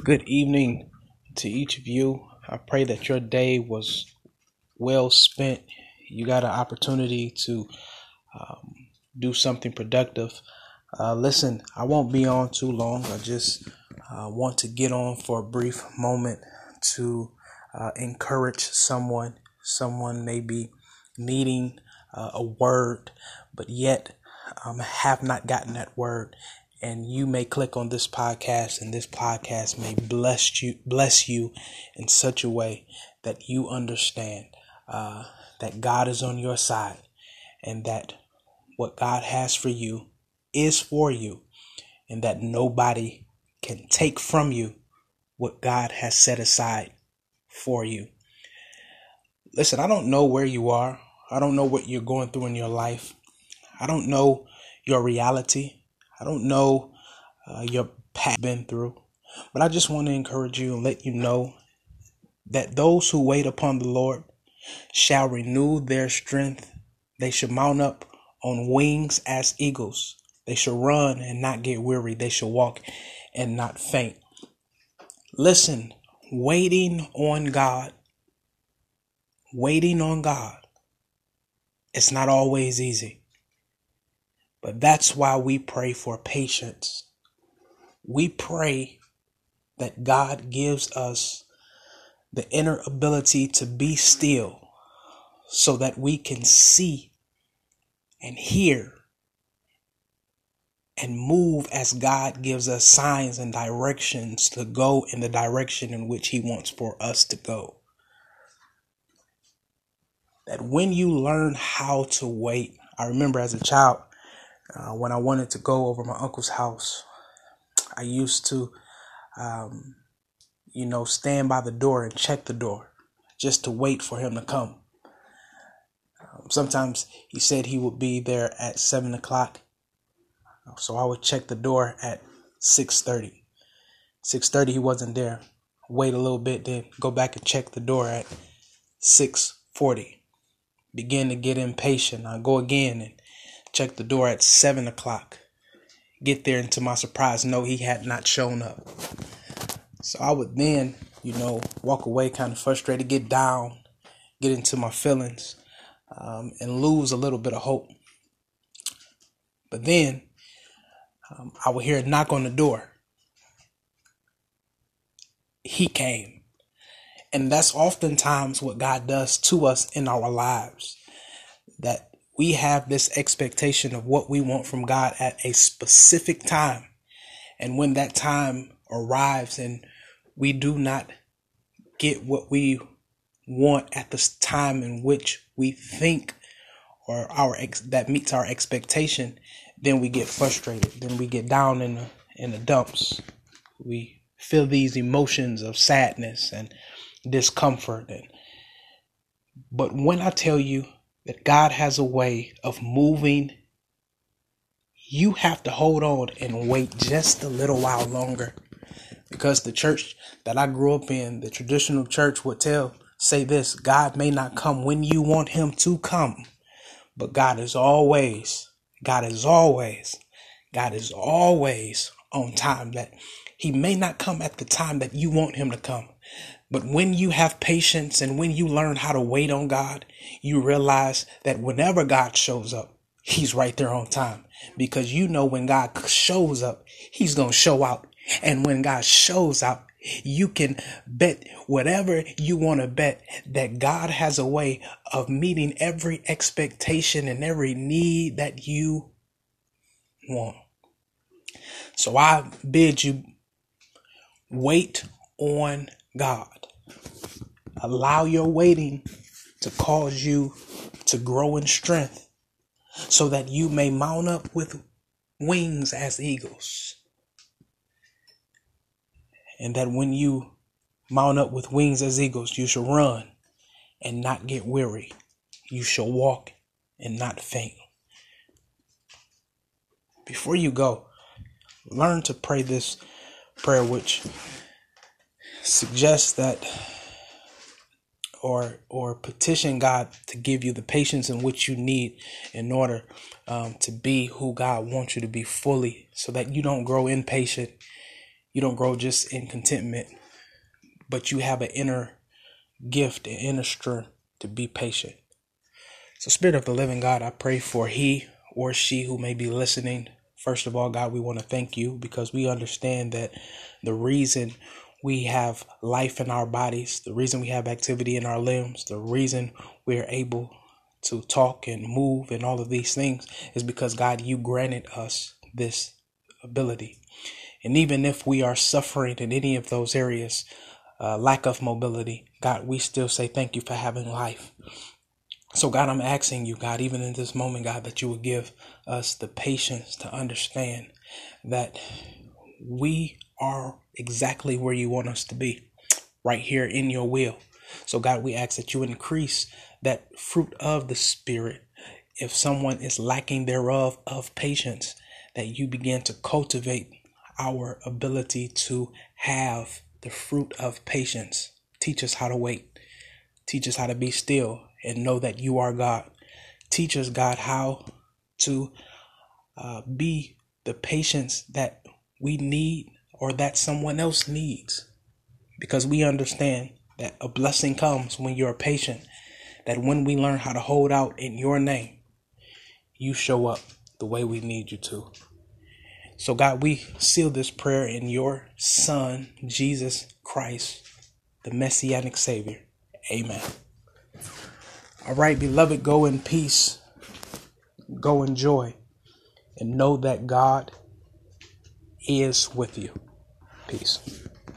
Good evening to each of you. I pray that your day was well spent. You got an opportunity to um, do something productive. Uh, listen, I won't be on too long. I just uh, want to get on for a brief moment to uh, encourage someone. Someone may be needing uh, a word, but yet um, have not gotten that word and you may click on this podcast and this podcast may bless you bless you in such a way that you understand uh, that god is on your side and that what god has for you is for you and that nobody can take from you what god has set aside for you. Listen i don't know where you are. I don't know what you're going through in your life. I don't know your reality I don't know uh, your past been through, but I just want to encourage you and let you know that those who wait upon the Lord shall renew their strength. They shall mount up on wings as eagles. They shall run and not get weary. They shall walk and not faint. Listen, waiting on God, waiting on God, it's not always easy. But that's why we pray for patience. We pray that God gives us the inner ability to be still so that we can see and hear and move as God gives us signs and directions to go in the direction in which He wants for us to go. That when you learn how to wait, I remember as a child, uh, when I wanted to go over my uncle's house, I used to, um, you know, stand by the door and check the door just to wait for him to come. Um, sometimes he said he would be there at seven o'clock, so I would check the door at six thirty. Six thirty, he wasn't there. Wait a little bit, then go back and check the door at six forty. Begin to get impatient. I go again and Check the door at 7 o'clock. Get there, and to my surprise, no, he had not shown up. So I would then, you know, walk away kind of frustrated, get down, get into my feelings, um, and lose a little bit of hope. But then um, I would hear a knock on the door. He came. And that's oftentimes what God does to us in our lives. That we have this expectation of what we want from God at a specific time. And when that time arrives and we do not get what we want at the time in which we think or our ex- that meets our expectation, then we get frustrated. Then we get down in the in the dumps. We feel these emotions of sadness and discomfort and but when I tell you that God has a way of moving, you have to hold on and wait just a little while longer. Because the church that I grew up in, the traditional church would tell, say this God may not come when you want him to come, but God is always, God is always, God is always on time. That he may not come at the time that you want him to come, but when you have patience and when you learn how to wait on God, you realize that whenever God shows up, He's right there on time because you know when God shows up, He's going to show out. And when God shows out, you can bet whatever you want to bet that God has a way of meeting every expectation and every need that you want. So I bid you wait on God. Allow your waiting to cause you to grow in strength so that you may mount up with wings as eagles. And that when you mount up with wings as eagles, you shall run and not get weary. You shall walk and not faint. Before you go, learn to pray this prayer, which suggests that or or petition God to give you the patience in which you need in order um, to be who God wants you to be fully, so that you don't grow impatient, You don't grow just in contentment, but you have an inner gift, an inner strength to be patient. So, Spirit of the living God, I pray for he or she who may be listening. First of all, God, we want to thank you because we understand that the reason we have life in our bodies, the reason we have activity in our limbs, the reason we're able to talk and move and all of these things is because God, you granted us this ability. And even if we are suffering in any of those areas, uh, lack of mobility, God, we still say thank you for having life. So, God, I'm asking you, God, even in this moment, God, that you would give us the patience to understand that we are exactly where you want us to be, right here in your will. So, God, we ask that you increase that fruit of the Spirit. If someone is lacking thereof of patience, that you begin to cultivate our ability to have the fruit of patience. Teach us how to wait. Teach us how to be still and know that you are God. Teach us, God, how to uh, be the patience that we need or that someone else needs. Because we understand that a blessing comes when you're patient, that when we learn how to hold out in your name, you show up the way we need you to. So, God, we seal this prayer in your Son, Jesus Christ, the Messianic Savior. Amen. All right, beloved, go in peace, go in joy, and know that God is with you. Peace.